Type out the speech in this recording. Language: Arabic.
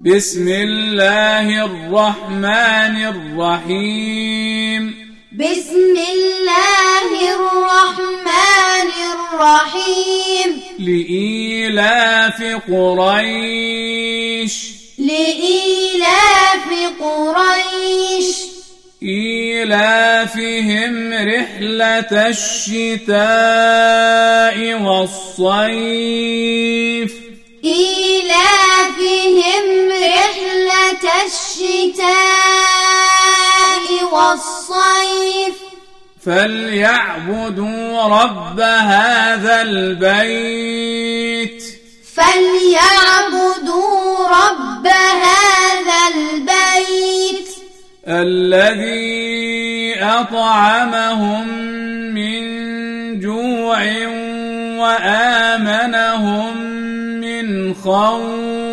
بسم الله الرحمن الرحيم. بسم الله الرحمن الرحيم. لإيلاف قريش. لإيلاف قريش. إيلافهم رحلة الشتاء والصيف. والصيف فليعبدوا رب هذا البيت. فليعبدوا رب هذا البيت. الذي أطعمهم من جوع وآمنهم من خوف.